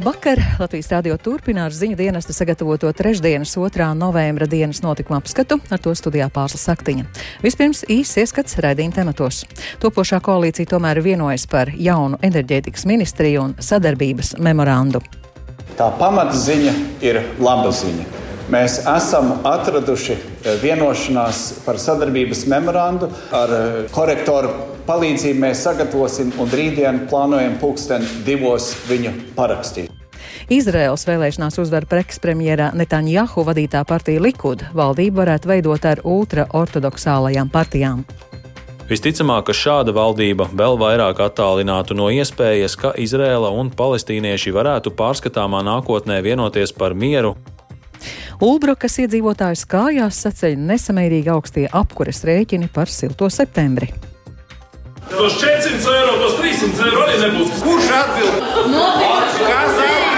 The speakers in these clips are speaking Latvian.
Labvakar! Latvijas radio turpina ar ziņu dienesta sagatavoto trešdienas 2. novembra dienas notikuma apskatu, ar to studijā pārslas saktiņa. Vispirms īsts ieskats raidījuma tematos. Topošā koalīcija tomēr vienojas par jaunu enerģētikas ministriju un sadarbības memorandu. Tā pamatziņa ir laba ziņa. Mēs esam atraduši eh, vienošanās par sadarbības memorandu ar eh, korektoru palīdzību mēs sagatavosim un rītdien plānojam pulksten divos viņu parakstīt. Izraels vēlēšanās uzvar premjerā Netanjahu vadītā partija Likud. Valdību varētu veidot ar ultraortodoksālajām partijām. Visticamāk, ka šāda valdība vēl vairāk attālinātu no iespējas, ka Izrēla un palestīnieši varētu pārskatāmā nākotnē vienoties par mieru. Ulbrokas iedzīvotājus kājās saceļ nesamērīgi augstie apkures rēķini par silto septembri. Tos 400 eiro, tos 300 eiro arī nebūs. Kurš atbild? Kas atbild?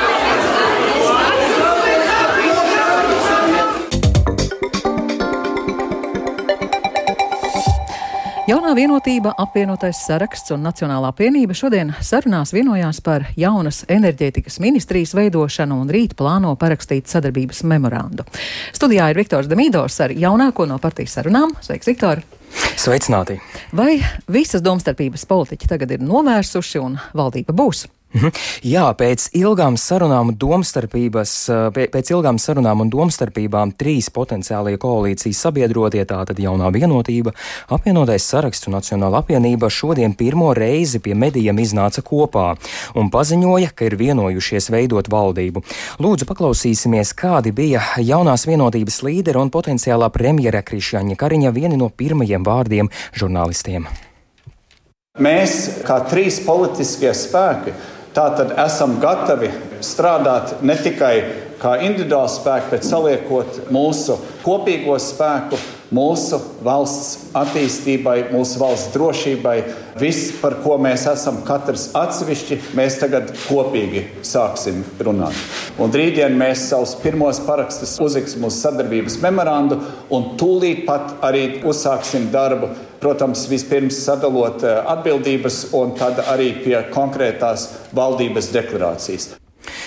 Jaunā vienotība, apvienotais saraksts un Nacionālā apvienība šodien sarunās vienojās par jaunas enerģētikas ministrijas veidošanu un rīt plāno parakstīt sadarbības memorandu. Studijā ir Viktors Demīdors ar jaunāko no partijas sarunām. Sveiks, Viktor! Sveicināti! Vai visas domstarpības politiķi tagad ir novērsuši un valdība būs? Mhm. Jā, pēc ilgām sarunām un domstarpības, pēc ilgām sarunām un domstarpībām trīs potenciālie koalīcijas sabiedrotie, tātad jaunā vienotība, apvienotais saraksts un Nacionāla apvienība šodien pirmo reizi pie medijiem iznāca kopā un paziņoja, ka ir vienojušies veidot valdību. Lūdzu, paklausīsimies, kādi bija jaunās vienotības līdera un potenciālā premjera Krišņaņa Kariņa vieni no pirmajiem vārdiem žurnālistiem. Mēs, kā trīs politiskie spēki, Tātad esam gatavi strādāt ne tikai kā individuāli spēki, bet saliekot mūsu kopīgo spēku, mūsu valsts attīstībai, mūsu valsts drošībai. Viss, par ko mēs esam katrs atsevišķi, mēs tagad kopīgi sāksim runāt. Un rītdien mēs savus pirmos parakstus uzliksim uz sadarbības memorandu un tūlīt pat arī uzsāksim darbu Protams, vispirms sadalot eh, atbildības un tad arī pie konkrētās valdības deklarācijas.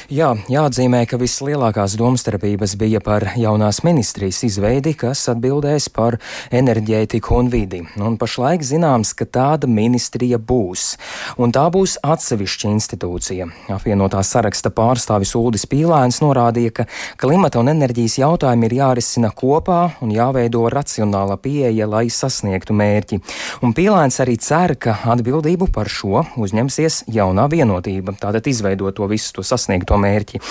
Jā, jāatzīmē, ka vislielākās domstarpības bija par jaunās ministrijas izveidi, kas atbildēs par enerģētiku un vidi. Un pašlaik zināms, ka tāda ministrija būs. Un tā būs atsevišķa institūcija. Apvienotā saraksta pārstāvis Uldis Pīlēns norādīja, ka klimata un enerģijas jautājumi ir jārisina kopā un jāveido racionāla pieeja, lai sasniegtu mērķi. Un Pīlēns arī cer, ka atbildību par šo uzņemsies jaunā vienotība, tātad izveidot to visu to sasniegto to mērķi.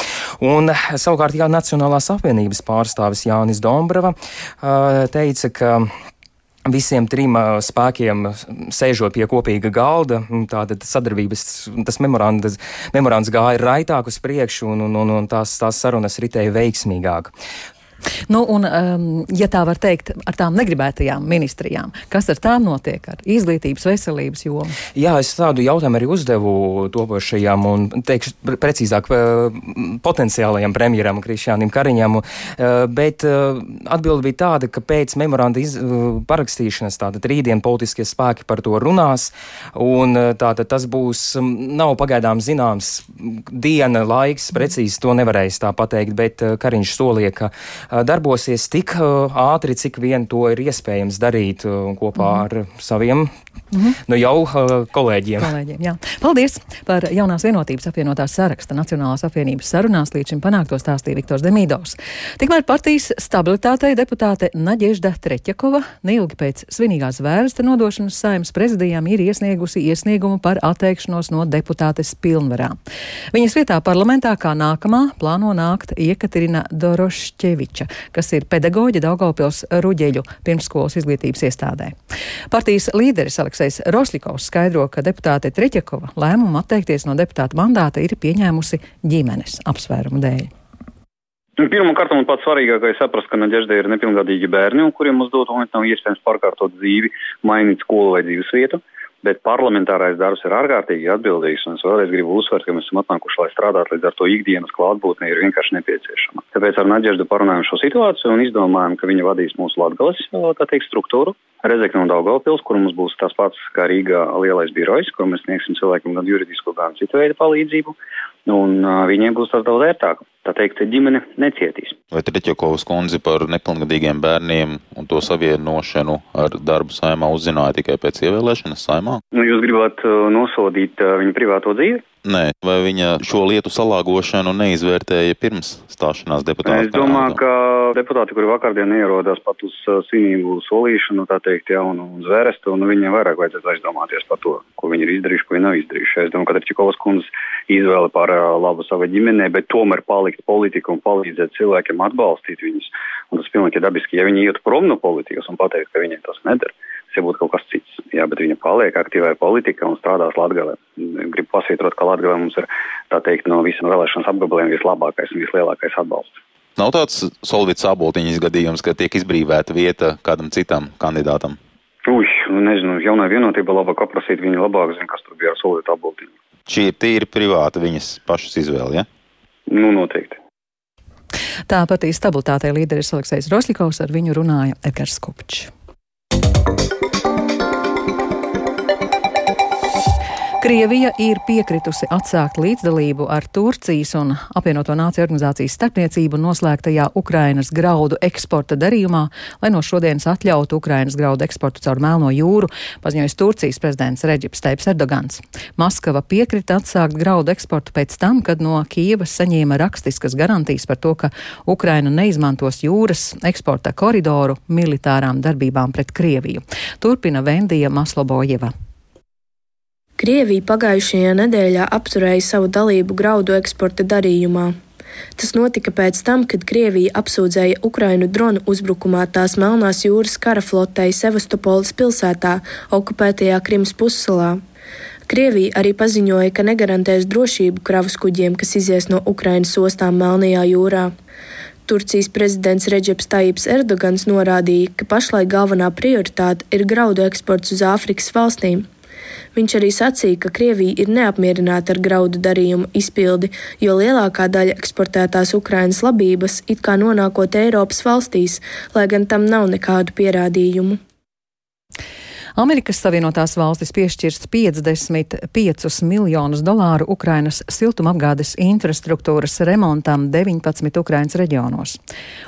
Un savukārt, jā, Nacionālās apvienības pārstāvis Jānis Dombrava teica, ka visiem trim uh, spēkiem sēžot pie kopīga galda, tātad sadarbības, tas memorands, memorands gāja raitāk uz priekšu un, un, un, un tās, tās sarunas ritēja veiksmīgāk. Nu, un, um, ja tā var teikt, ar tām negribētajām ministrijām, kas ar tām notiek ar izglītības, veselības jomu? Jā, es tādu jautājumu arī uzdevu topošajām un, teikšu, precīzāk potenciālajam premjeram Krišjānam Kariņam, uh, bet uh, atbilde bija tāda, ka pēc memoranda iz, uh, parakstīšanas tātad rītdien politiskie spēki par to runās, un tātad tas būs, nav pagaidām zināms diena, laiks, precīzi to nevarēs tā pateikt, bet Kariņš solīja, ka darbosies tik ātri, cik vien to ir iespējams darīt kopā mm. ar saviem Mm -hmm. Nu jau kolēģiem. kolēģiem jā. Paldies par jaunās vienotības apvienotās saraksta Nacionālās apvienības sarunās līdz šim panākto stāstīja Viktors Demīdovs. Tikmēr partijas stabilitātei deputāte Naģežda Treķakova neilgi pēc svinīgās vērsta nodošanas saimnes prezidijām ir iesniegusi iesniegumu par atteikšanos no deputātes pilnvarām. Viņas vietā parlamentā kā nākamā plāno nākt Iekaterina Dorošķeviča, kas ir pedagoģa Daugavpils Ruģeļu pirmskolas izglītības iestādē. Partijas līderis Aleksējs Rosļikovs skaidro, ka deputāte Treķekova lēmumu atteikties no deputāta mandāta ir pieņēmusi ģimenes apsvērumu dēļ. Nu, Pirmkārt, man pats svarīgākais saprast, ka Naģežda ir nepilngadīgi bērni, un kuriem uz doto momentu nav iespējams pārkārtot dzīvi, mainīt skolu vai dzīves vietu. Bet parlamentārais darbs ir ārkārtīgi atbildīgs, un es vēlreiz gribu uzsvērt, ka mēs esam atnākuši, lai strādātu, līdz ar to ikdienas klātbūtne ir vienkārši nepieciešama. Tāpēc ar Naģeždu parunājam šo situāciju un izdomājam, ka viņa vadīs mūsu Latgales, tā teikt, struktūru, Rezekne un Daugavpils, kur mums būs tas pats kā Rīgā lielais birojs, kur mēs sniegsim cilvēkiem gan juridisku, gan citu veidu palīdzību. Un viņiem būs tas daudz ērtāk. Tā teikt, ģimene necietīs. Vai Treķakovas kundze par nepilngadīgiem bērniem un to savienošanu ar darbu saimā uzzināja tikai pēc ievēlēšanas saimā? Nu, jūs gribat nosodīt viņa privāto dzīvi? Nē, vai viņa šo lietu salāgošanu neizvērtēja pirms stāšanās deputāta? Es domāju, ka deputāti, kuri vakardien ierodās pat uz uh, svinību solīšanu, tā teikt, ja, un uz vērestu, un viņiem vairāk vajadzētu aizdomāties par to, ko viņi ir izdarījuši, ko viņi nav izdarījuši. Es domāju, ka Treķakovas kundze izvēle par uh, labu savai ģimenei, bet tomēr palikt politika un palīdzēt cilvēkiem atbalstīt viņus. Un tas pilnīgi dabiski, ja viņi iet prom no politikas un pateikt, ka viņiem tas nedara ja būtu kaut kas cits. Jā, bet viņa paliek aktīvai politikā un strādās Latgalē. Gribu pasvītrot, ka Latgalē mums ir, tā teikt, no visiem vēlēšanas apgabaliem vislabākais un vislielākais atbalsts. Nav tāds solvīts aboltiņas gadījums, ka tiek izbrīvēta vieta kādam citam kandidātam? Uj, nu nezinu, jaunai vienotība labāk aprasīt, viņi labāk zina, kas tur bija ar solvītu aboltiņu. Šī ir tīri privāta viņas pašas izvēle, ja? Nu, noteikti. Tāpat stabilitātei līderis Aleksējs Rosļikovs ar viņu runāja Edgars Kupčs. Krievija ir piekritusi atsākt līdzdalību ar Turcijas un apvienoto nāciju organizācijas starpniecību noslēgtajā Ukrainas graudu eksporta darījumā, lai no šodienas atļautu Ukrainas graudu eksportu caur Melno jūru, paziņojas Turcijas prezidents Reģips Teips Erdogans. Maskava piekrita atsākt graudu eksportu pēc tam, kad no Kievas saņēma rakstiskas garantijas par to, ka Ukraina neizmantos jūras eksporta koridoru militārām darbībām pret Krieviju. Turpina Vendija Maslobojeva. Krievija pagājušajā nedēļā apturēja savu dalību graudu eksporta darījumā. Tas notika pēc tam, kad Krievija apsūdzēja Ukrainu dronu uzbrukumā tās Melnās jūras kara flotei Sevastopolis pilsētā, okupētajā Krimas pussalā. Krievija arī paziņoja, ka negarantēs drošību kravas kuģiem, kas izies no Ukrainas ostām Melnajā jūrā. Turcijas prezidents Reģeps Tajips Erdogans norādīja, ka pašlaik galvenā prioritāte ir graudu eksports uz Āfrikas valstīm. Viņš arī sacīja, ka Krievija ir neapmierināta ar graudu darījumu izpildi, jo lielākā daļa eksportētās Ukrainas labības it kā nonākot Eiropas valstīs, lai gan tam nav nekādu pierādījumu. Amerikas Savienotās valstis piešķirs 55 miljonus dolāru Ukrainas siltumapgādes infrastruktūras remontam 19 Ukrainas reģionos.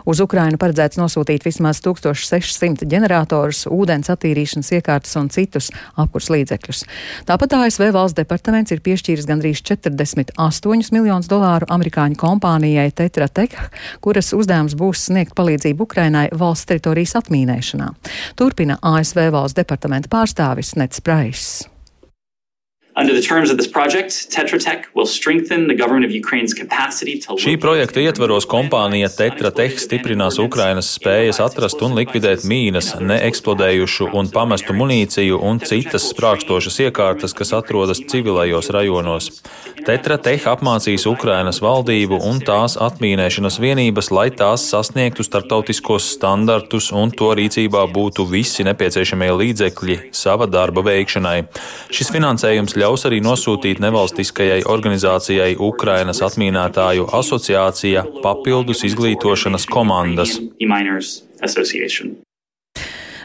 Uz Ukrainu paredzēts nosūtīt vismaz 1600 ģeneratorus, ūdens attīrīšanas iekārtas un citus apkurs līdzekļus. Tāpat ASV valsts departaments ir piešķīris gandrīz 48 miljonus dolāru amerikāņu kompānijai Tetra Tech, kuras uzdevums būs sniegt palīdzību Ukrainai valsts teritorijas atmīnēšanā. Turpina ASV valsts departaments parlamenta pārstāvis Nets Prais. Šī projekta ietveros kompānija Tetra Tech stiprinās Ukrainas spējas atrast un likvidēt mīnas, neeksplodējušu un pamestu munīciju un citas sprākstošas iekārtas, kas atrodas civilajos rajonos. Tetra Tech apmācīs Ukrainas valdību un tās atmīnēšanas vienības, lai tās sasniegtu starptautiskos standartus un to rīcībā būtu visi nepieciešamie līdzekļi sava darba veikšanai. Šis finansējums ļauj ļaus arī nosūtīt nevalstiskajai organizācijai Ukrainas atmīnētāju asociācija papildus izglītošanas komandas.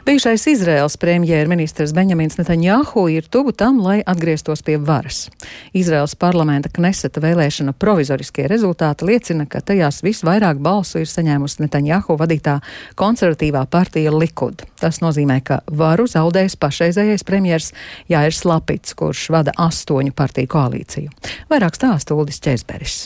Bijušais Izraels premjerministrs Benjamins Netanjahu ir tuvu tam, lai atgrieztos pie varas. Izraels parlamenta kneseta vēlēšana provizoriskie rezultāti liecina, ka tajās visvairāk balsu ir saņēmusi Netanjahu vadītā konservatīvā partija Likud. Tas nozīmē, ka varu zaudēs pašreizējais premjers Jāirs Lapits, kurš vada astoņu partiju koalīciju. Vairāk stāsta Uldis Čēzberis.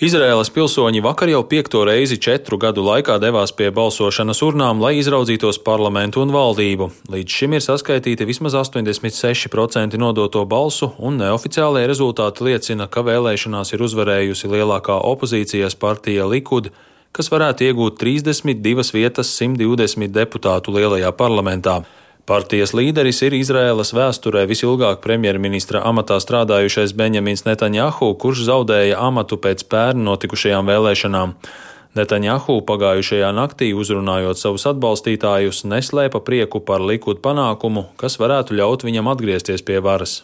Izraēlas pilsoņi vakar jau piekto reizi četru gadu laikā devās pie balsošanas urnām, lai izraudzītos parlamentu un valdību. Līdz šim ir saskaitīti vismaz 86% nodoto balsu, un neoficiālie rezultāti liecina, ka vēlēšanās ir uzvarējusi lielākā opozīcijas partija Likud, kas varētu iegūt 32 vietas 120 deputātu lielajā parlamentā. Partijas līderis ir Izraēlas vēsturē visilgāk premjerministra amatā strādājušais Benjamins Netanjahu, kurš zaudēja amatu pēc pērn notikušajām vēlēšanām. Netanjahu pagājušajā naktī uzrunājot savus atbalstītājus, neslēpa prieku par likud panākumu, kas varētu ļaut viņam atgriezties pie varas.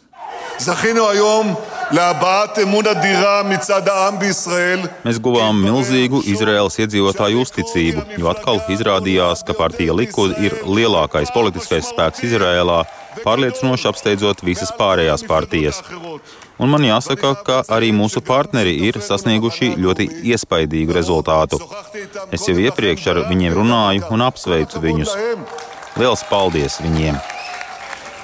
זכינו היום להבעת אמון אדירה מצד העם בישראל. Mēs guvām milzīgu Izraēlas iedzīvotāju uzticību, jo atkal izrādījās, ka partija Likud ir lielākais politiskais spēks Izraēlā pārliecinoši apsteidzot visas pārējās partijas. Un man jāsaka, ka arī mūsu partneri ir sasnieguši ļoti iespaidīgu rezultātu. Es jau iepriekš ar viņiem runāju un apsveicu viņus. Liels paldies viņiem!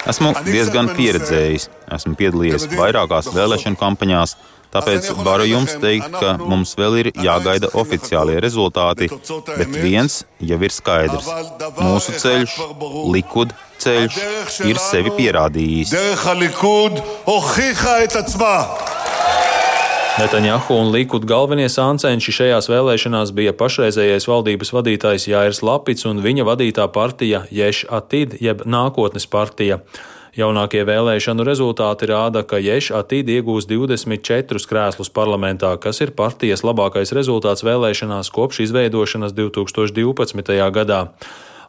Esmu diezgan pieredzējis, esmu piedalījies vairākās vēlēšanu kampaņās, Tāpēc varu jums teikt, ka mums vēl ir jāgaida oficiālie rezultāti, bet viens jau ir skaidrs. Mūsu ceļš, Likud ceļš, ir sevi pierādījis. Netanjahu un Līkuda galvenie sāncenši šajās vēlēšanās bija pašreizējais valdības vadītājs Jāirs Lapits un viņa vadītā partija Ješ Atid, jeb nākotnes partija. Jaunākie vēlēšanu rezultāti rāda, ka Ješ Atid iegūs 24 krēslus parlamentā, kas ir partijas labākais rezultāts vēlēšanās kopš izveidošanas 2012. gadā.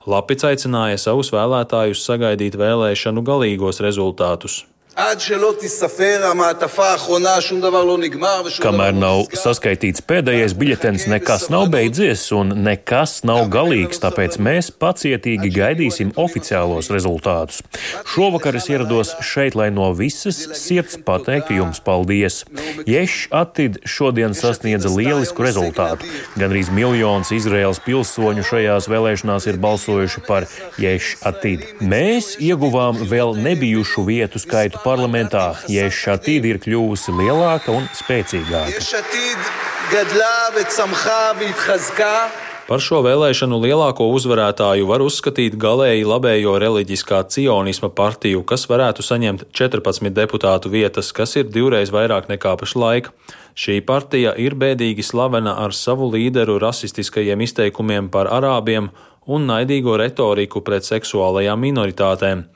Lapic aicināja savus vēlētājus sagaidīt vēlēšanu galīgos rezultātus. Kamēr nav saskaitīts pēdējais biļetens, nekas nav beidzies un nekas nav galīgs, tāpēc mēs pacietīgi gaidīsim oficiālos rezultātus. Šovakar es ierados šeit, lai no visas sirds pateiktu jums paldies. Ješ Atid šodien sasniedza lielisku rezultātu. Gan arī miljons Izraels pilsoņu šajās vēlēšanās ir balsojuši par Ješ Atid. Mēs ieguvām vēl nebijušu vietu skaitu parlamentā, ja Šatīda ir kļuvusi lielāka un spēcīgāka. Par šo vēlēšanu lielāko uzvarētāju var uzskatīt galēji labējo reliģiskā cionisma partiju, kas varētu saņemt 14 deputātu vietas, kas ir divreiz vairāk nekā pašlaik. Šī partija ir bēdīgi slavena ar savu līderu rasistiskajiem izteikumiem par arābiem un naidīgo retoriku pret seksuālajām minoritātēm.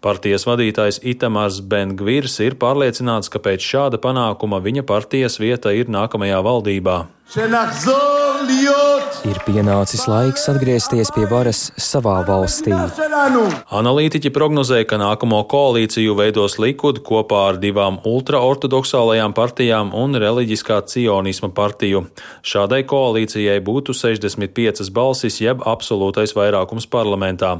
Partijas vadītājs Itamars Bengvirs ir pārliecināts, ka pēc šāda panākuma viņa partijas vieta ir nākamajā valdībā. Ir pienācis laiks atgriezties pie varas savā valstī. Analītiķi prognozē, ka nākamo koalīciju veidos Likud kopā ar divām ultraortodoksālajām partijām un reliģiskā cionisma partiju. Šādai koalīcijai būtu 65 balsis jeb absolūtais vairākums parlamentā.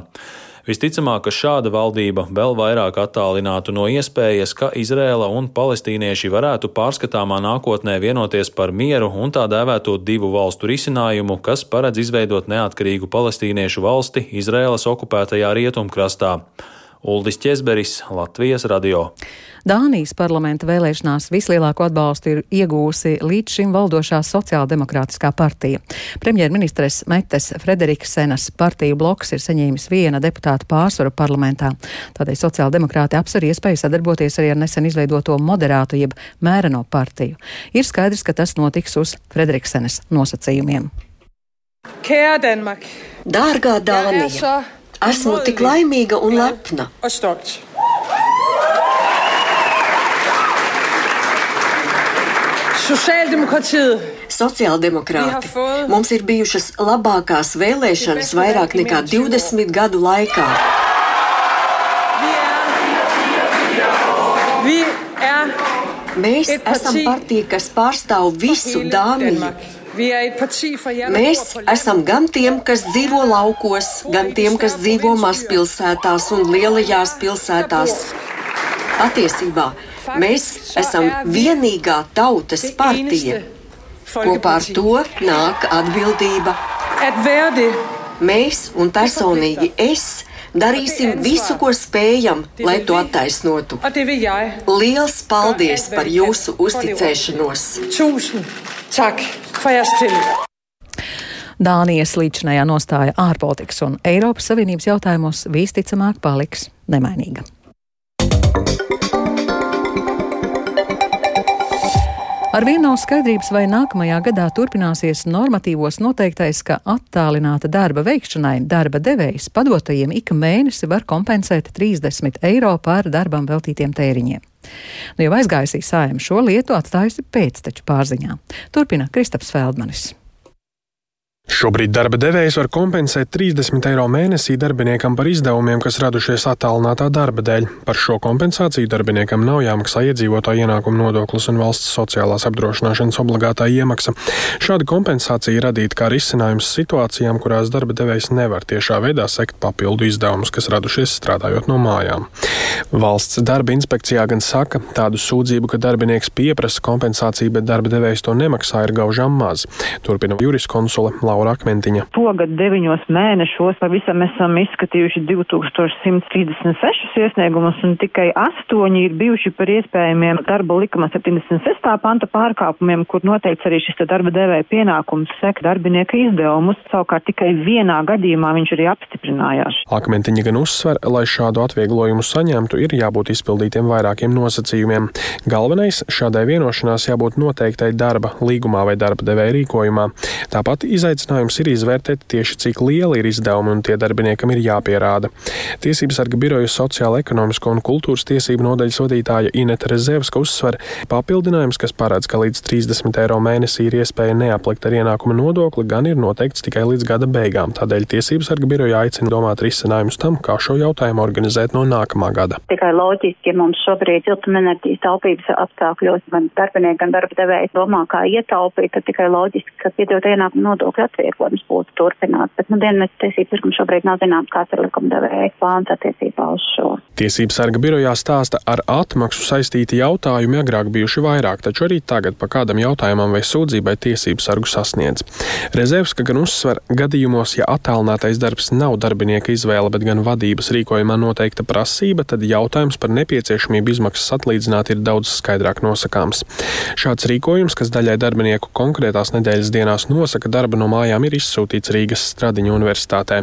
Visticamāk, ka šāda valdība vēl vairāk attālinātu no iespējas, ka Izrēla un palestīnieši varētu pārskatāmā nākotnē vienoties par mieru un tā dēvēto divu valstu risinājumu, kas paredz izveidot neatkarīgu palestīniešu valsti Izrēlas okupētajā rietumkrastā. Uldis Česberis, Latvijas radio. Dānijas parlamenta vēlēšanās vislielāko atbalstu ir iegūsi līdz šim valdošā sociāldemokrātiskā partija. Premjerministres Metes Frederiksenas partiju bloks ir saņēmis viena deputāta pārsvaru parlamentā. Tādēļ sociāldemokrāti apsver iespēju sadarboties arī ar nesen izveidoto moderātu jeb mēreno partiju. Ir skaidrs, ka tas notiks uz Frederiksenes nosacījumiem. Dārgā Dānija! Esmu tik laimīga un lepna! Sociāldemokrāti. Mums ir bijušas labākās vēlēšanas vairāk nekā 20 gadu laikā. Mēs esam partija, kas pārstāv visu Dāniju. Mēs esam gan tiem, kas dzīvo laukos, gan tiem, kas dzīvo mazpilsētās un lielajās pilsētās. Patiesībā Mēs esam vienīgā tautas partija. Kopā ar to nāk atbildība. Mēs un personīgi es darīsim visu, ko spējam, lai to attaisnotu. Liels paldies par jūsu uzticēšanos! Dānijas līdzinājā nostāja ārpolitikas un Eiropas Savienības jautājumos visticamāk paliks nemainīga. Ar vienu nav skaidrības, vai nākamajā gadā turpināsies normatīvos noteiktais, ka attālināta darba veikšanai darba devējs padotajiem ik mēnesi var kompensēt 30 eiro par darbam veltītiem tēriņiem. Nu, jau aizgājusī sājuma šo lietu atstājusi pēcteču pārziņā. Turpina Kristaps Feldmanis. Šobrīd darba devējs var kompensēt 30 eiro mēnesī darbiniekam par izdevumiem, kas radušies attālinātā darba dēļ. Par šo kompensāciju darbiniekam nav jāmaksā iedzīvotāja ienākuma nodoklis un valsts sociālās apdrošināšanas obligātā iemaksa. Šāda kompensācija radīta kā risinājums situācijām, kurās darba devējs nevar tiešā veidā sekt papildu izdevumus, kas radušies strādājot no mājām. Valsts darba inspekcijā gan saka, tādu sūdzību, ka darbinieks pieprasa kompensāciju, bet darba devējs to nemaksā, ir gaužām maz. Turpina juriskonsule Laura. Laura Akmentiņa. Tagad deviņos mēnešos pavisam esam izskatījuši 2136 iesniegumus, un tikai astoņi ir bijuši par iespējamiem darba likuma 76. panta pārkāpumiem, kur noteikts arī šis darba devēja pienākums sekt darbinieka izdevumus. Savukārt tikai vienā gadījumā viņš arī apstiprinājās. Akmentiņa gan uzsver, lai šādu atvieglojumu saņemtu, ir jābūt izpildītiem vairākiem nosacījumiem. Galvenais šādai vienošanās jābūt noteiktai darba līgumā vai darba devēja rīkojumā. Tāpat izaicinājums izaicinājums ir izvērtēt tieši cik liela ir izdevuma un tie darbiniekam ir jāpierāda. Tiesības sarga biroja sociāla-ekonomisko un kultūras tiesību nodaļas vadītāja Ineta Rezevska uzsver, papildinājums, kas paredz, ka līdz 30 eiro mēnesī ir iespēja neaplikt ar ienākuma nodokli, gan ir noteikts tikai līdz gada beigām. Tādēļ tiesības sarga biroja aicina domāt risinājumus tam, kā šo jautājumu organizēt no nākamā gada. Tikai loģiski, ja mums šobrīd siltumenerģijas taupības apstākļos gan darbinieki, gan darba devēji domā, kā ietaupīt, tad tikai loģiski, ka piedot ienākumu nodokļu atvieglojums būtu turpināts. Bet, nu, dienas tiesības sargam šobrīd nav zināms, kāds ir likumdevēja plāns attiecībā uz šo. Tiesības sarga birojā stāsta ar atmaksu saistīti jautājumi agrāk bijuši vairāk, taču arī tagad pa kādam jautājumam vai sūdzībai tiesības sargu sasniedz. Rezervska gan uzsver, gadījumos, ja attālinātais darbs nav darbinieka izvēle, bet gan vadības rīkojumā noteikta prasība, tad jautājums par nepieciešamību izmaksas atlīdzināt ir daudz skaidrāk nosakāms. Šāds rīkojums, kas daļai darbinieku konkrētās nedēļas dienās nosaka darba no mājām, mājām ir izsūtīts Rīgas Stradiņu universitātē.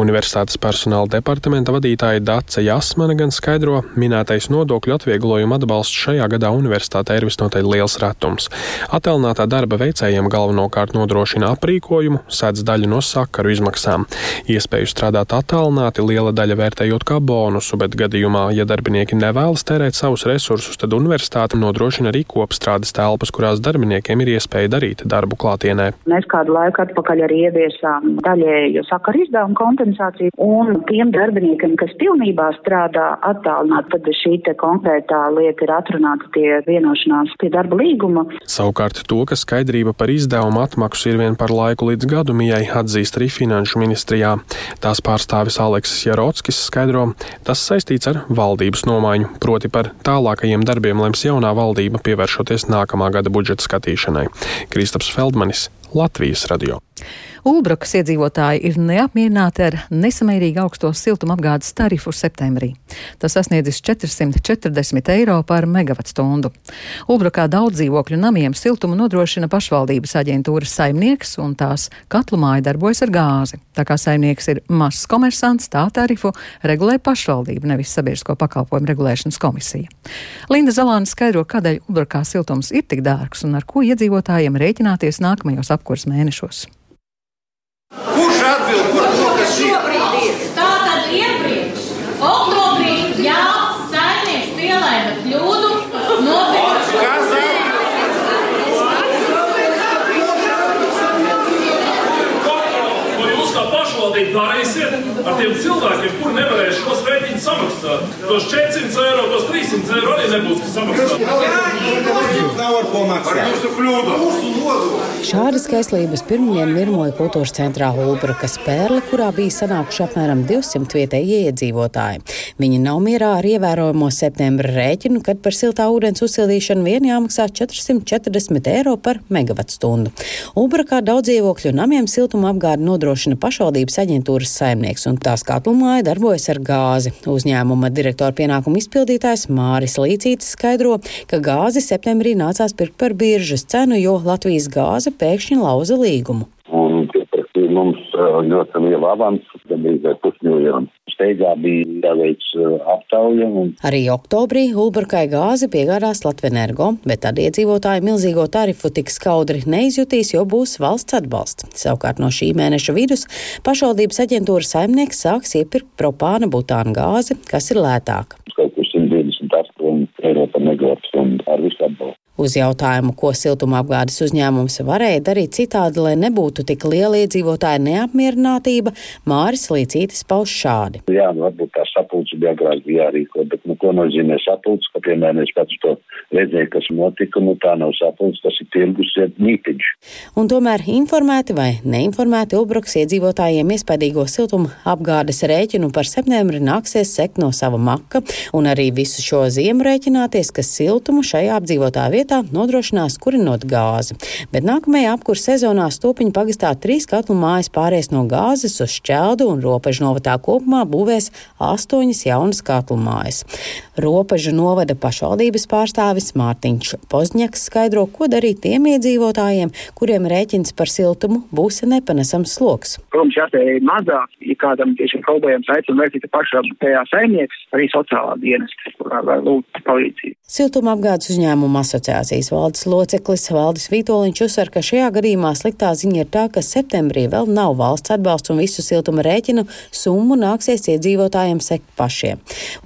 Universitātes personāla departamenta vadītāja Dace Jasmane gan skaidro, minētais nodokļu atvieglojuma atbalsts šajā gadā universitātē ir visnotaļ liels retums. Attēlinātā darba veicējiem galvenokārt nodrošina aprīkojumu, sēdz daļu no sakaru izmaksām. Iespēju strādāt attālināti liela daļa vērtējot kā bonusu, bet gadījumā, ja darbinieki nevēlas tērēt savus resursus, tad universitāte nodrošina arī kopstrādes telpas, kurās darbiniekiem ir iespēja darīt darbu klātienē. Mēs kādu laiku atpakaļ arī ieviesām daļēju sakaru izdevumu kompensāciju. Un tiem darbiniekiem, kas pilnībā strādā attālināt, tad šī konkrētā lieta ir atrunāta pie vienošanās pie darba līguma. Savukārt to, ka skaidrība par izdevumu atmaksu ir vien par laiku līdz gadumijai, atzīst arī Finanšu ministrijā. Tās pārstāvis Aleksis Jarotskis skaidro, tas saistīts ar valdības nomaiņu, proti par tālākajiem darbiem lems jaunā valdība pievēršoties nākamā gada budžeta skatīšanai. Kristaps Feldmanis, Latvijas radio. Ulbrakas iedzīvotāji ir neapmierināti ar nesamērīgi augsto siltumapgādes tarifu septembrī. Tas sasniedzis 440 eiro par megavatstundu. Ulbrakā daudz dzīvokļu namiem siltumu nodrošina pašvaldības aģentūras saimnieks, un tās katlu māja darbojas ar gāzi. Tā kā saimnieks ir mazs komersants, tā tarifu regulē pašvaldība, nevis sabiedrisko pakalpojumu regulēšanas komisija. Linda Zalāna skaidro, kādēļ Ulbrakā siltums ir tik dārgs un ar ko iedzīvotājiem rēķināties nākamajos apkurs mēnešos. Kurš atbild par to, kas šobrīd ir? Tā tad iepriekš, oktobrī, jā, saimnieks pielaida kļūdu, noteikti. Kas Vai jūs kā pašvaldība darīsiet ar tiem cilvēkiem, kuri nevarēs šos rēķinus samaksāt? Tos 400 eiro, tos 300 eiro arī nebūs samaksāt. Nav ar ko maksāt. Par jūsu kļūdu. Mūsu nodokli. Šādi skaistlības pirmdien mirmoja kultūras centrā Hulbrakas pērle, kurā bija sanākuši apmēram 200 vietējie iedzīvotāji. Viņi nav mierā ar ievērojamo septembra rēķinu, kad par siltā ūdens uzsildīšanu vien jāmaksā 440 eiro par megavatstundu. Hulbrakā daudz dzīvokļu namiem siltuma apgādi nodrošina pašvaldības aģentūras saimnieks, un tās katlumāja darbojas ar gāzi. Uzņēmuma direktora pienākumu izpildītājs Māris Līcītis skaidro, ka gāzi septembrī nācās pirkt par biržas cenu, jo Latvijas gāze pēkšņi lauza līgumu. Un ļoti lielu avansu, gandrīz pusmiljonu. Steigā bija jāveic aptauja. Un... Arī oktobrī Ulbrakai gāzi piegādās Latvenergo, bet tad iedzīvotāji milzīgo tarifu tik skaudri neizjutīs, jo būs valsts atbalsts. Savukārt no šī mēneša vidus pašvaldības aģentūras saimnieks sāks iepirkt propāna butāna gāzi, kas ir lētāka. Uz jautājumu, ko siltumapgādes uzņēmums varēja darīt citādi, lai nebūtu tik liela iedzīvotāja neapmierinātība, Māris Līcītis pauž šādi. Jā, nu, varbūt tā sapulce bija agrāk jārīko, bet nu, ko nozīmē sapulce, ka, piemēram, es pats to redzēju, kas notika, nu tā nav sapulce, tas ir tirgus mītiņš. Un tomēr informēti vai neinformēti Ulbruks iedzīvotājiem iespējīgo siltuma apgādes rēķinu par septembri nāksies sekt no sava maka un arī visu šo ziemu rēķināties, ka siltumu šajā apdzīvotā vietā nodrošinās kurinot gāzi. Bet nākamajā apkurs sezonā Stūpiņa pagastā trīs katlu mājas pāries no gāzes uz šķeldu un robežu novadā kopumā būvēs astoņas jaunas katlu mājas. Robežu novada pašvaldības pārstāvis Mārtiņš Pozņaks skaidro, ko darīt tiem iedzīvotājiem, kuriem rēķins par siltumu būs nepanesams sloks. Protams, jāspēj mazāk, ja kādam tiešām problēmas aicina vērtīt pašā tajā saimnieks, arī sociālā dienesta, kurā var lūgt palīdzību. Siltuma apgādes uzņēmuma asociācijas valdes loceklis Valdis Vitoļņš uzsver, ka šajā gadījumā sliktā ziņa ir tā, ka septembrī vēl nav valsts atbalsts un visu siltuma rēķinu summu nāksies iedzīvotājiem sekt pašiem.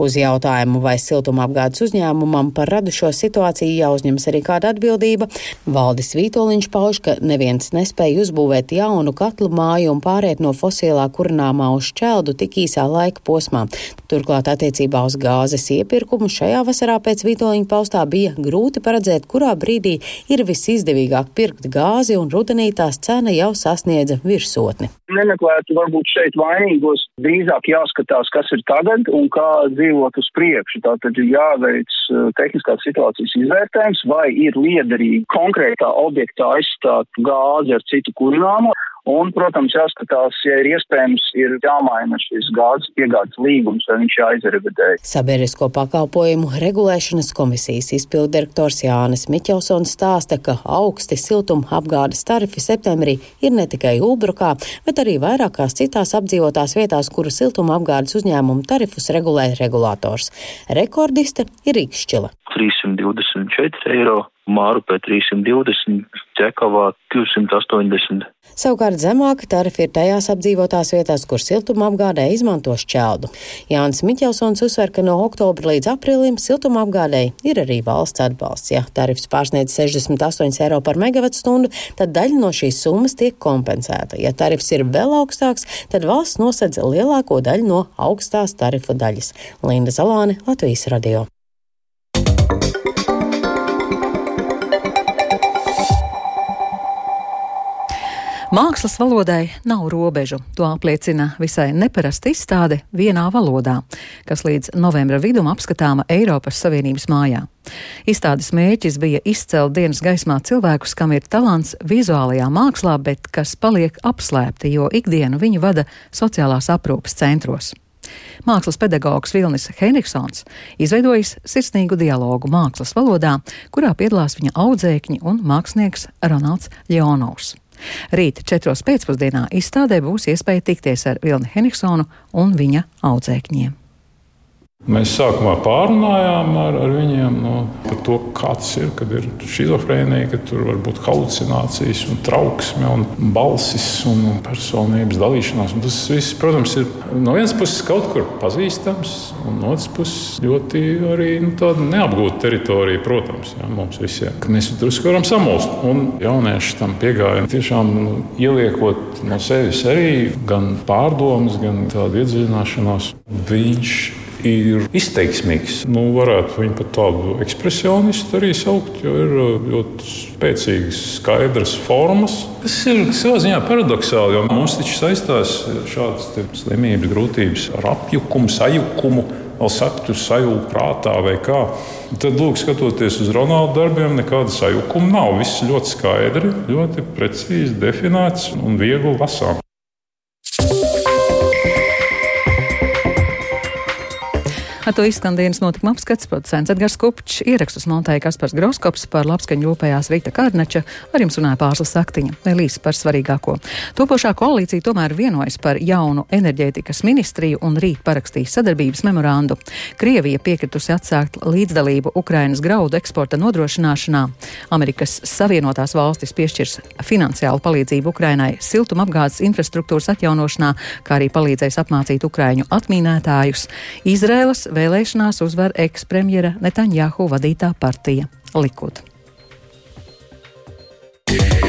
Uz jautājumu, vai siltuma apgādes uzņēmumam par radušo situāciju jāuzņemas arī kāda atbildība, Valdis Vitoļņš pauž, ka neviens nespēja uzbūvēt jaunu katlu māju un pāriet no fosilā kurināmā uz šķeldu tik īsā laika posmā. Turklāt attiecībā uz gāzes iepirkumu šajā vasarā pēc Vitoļņa paustā bija grūti paredzēt, kurā brīdī ir visizdevīgāk pirkt gāzi, un rudenī tās cena jau sasniedza virsotni. Nemeklētu varbūt šeit vainīgos, drīzāk jāskatās, kas ir tagad un kā dzīvot uz priekšu. Tātad ir jāveic uh, tehniskās situācijas izvērtējums, vai ir liederīgi konkrētā objektā aizstāt gāzi ar citu kurināmo. Un, protams, jāskatās, ja ir iespējams, ir jāmaina šis gāzes piegādes līgums, vai viņš jāizrevidē. Sabiedrisko pakalpojumu regulēšanas komisijas izpildirektors Jānis Miķelsons stāsta, ka augsti siltuma apgādes tarifi septembrī ir ne tikai Ulbrukā, bet arī vairākās citās apdzīvotās vietās, kuru siltuma apgādes uzņēmumu tarifus regulē regulators. Rekordiste ir Rīgšķila. 324 eiro Mārupē 320, Čekavā 280. Savukārt zemāka tarifa ir tajās apdzīvotās vietās, kur siltuma apgādē izmanto šķeldu. Jānis Miķelsons uzsver, ka no oktobra līdz aprīlim siltuma apgādēji ir arī valsts atbalsts. Ja tarifs pārsniedz 68 eiro par megawattstundu, tad daļa no šīs summas tiek kompensēta. Ja tarifs ir vēl augstāks, tad valsts nosedz lielāko daļu no augstās tarifu daļas. Linda Zalāne, Latvijas radio. Mākslas valodai nav robežu. To apliecina visai neparasta izstāde vienā valodā, kas līdz novembra vidum apskatāma Eiropas Savienības mājā. Izstādes mērķis bija izcelt dienas gaismā cilvēkus, kam ir talants vizuālajā mākslā, bet kas paliek apslēpti, jo ikdienu viņi vada sociālās aprūpes centros. Mākslas pedagogs Vilnis Henriksons izveidojis sirsnīgu dialogu mākslas valodā, kurā piedalās viņa audzēkņi un mākslinieks Ronalds Ļonovs. Rīt četros pēcpusdienā izstādē būs iespēja tikties ar Vilni Heniksonu un viņa audzēkņiem. Mēs sākumā pārunājām ar, ar viņiem no, par to, kā tas ir, kad ir schizofrēnija, ka tur var būt halucinācijas, un trauksme, un balsis un personības dalīšanās. Un tas viss, protams, ir no vienas puses kaut kur pazīstams, un no otras puses ļoti arī nu, neapgūta teritorija, protams, jā, mums visiem. Mēs drusku varam samulst, un jaunieši tam piegāja tiešām nu, ieliekot no sevis arī gan pārdomas, gan tādu iedziļināšanos. Viņš ir izteiksmīgs. Nu, varētu viņu pat tādu ekspresionistu arī saukt, jo ir uh, ļoti spēcīgas, skaidras formas. Tas ir savā ziņā paradoxāli, jo mums taču saistās šādas slimības, grūtības ar apjukumu, sajukumu. Vēl saktu sajūta prātā vai kā. Tad, lūk, skatoties uz Ronalda darbiem, nekāda sajukuma nav. Viss ļoti skaidri, ļoti precīzi definēts un viegli lasāms. Ar to izskan dienas notikuma apskats, producents Edgars Kupčs, ierakstus montēja Kaspars Groskops par labskaņu rūpējās Rīta Kārnača, ar jums runāja Pārslas Saktiņa, vēl īsi par svarīgāko. Topošā koalīcija tomēr vienojas par jaunu enerģētikas ministriju un rīt parakstīs sadarbības memorandu. Krievija piekritusi atsākt līdzdalību Ukrainas graudu eksporta nodrošināšanā. Amerikas Savienotās valstis piešķirs finansiālu palīdzību Ukrainai siltumapgādes infrastruktūras atjaunošanā, kā arī palīdzēs apmācīt Ukraiņu atmīnētājus. Izrēlas vēlēšanās uzvar ekspremjera Netanjahu vadītā partija Likud. Yeah.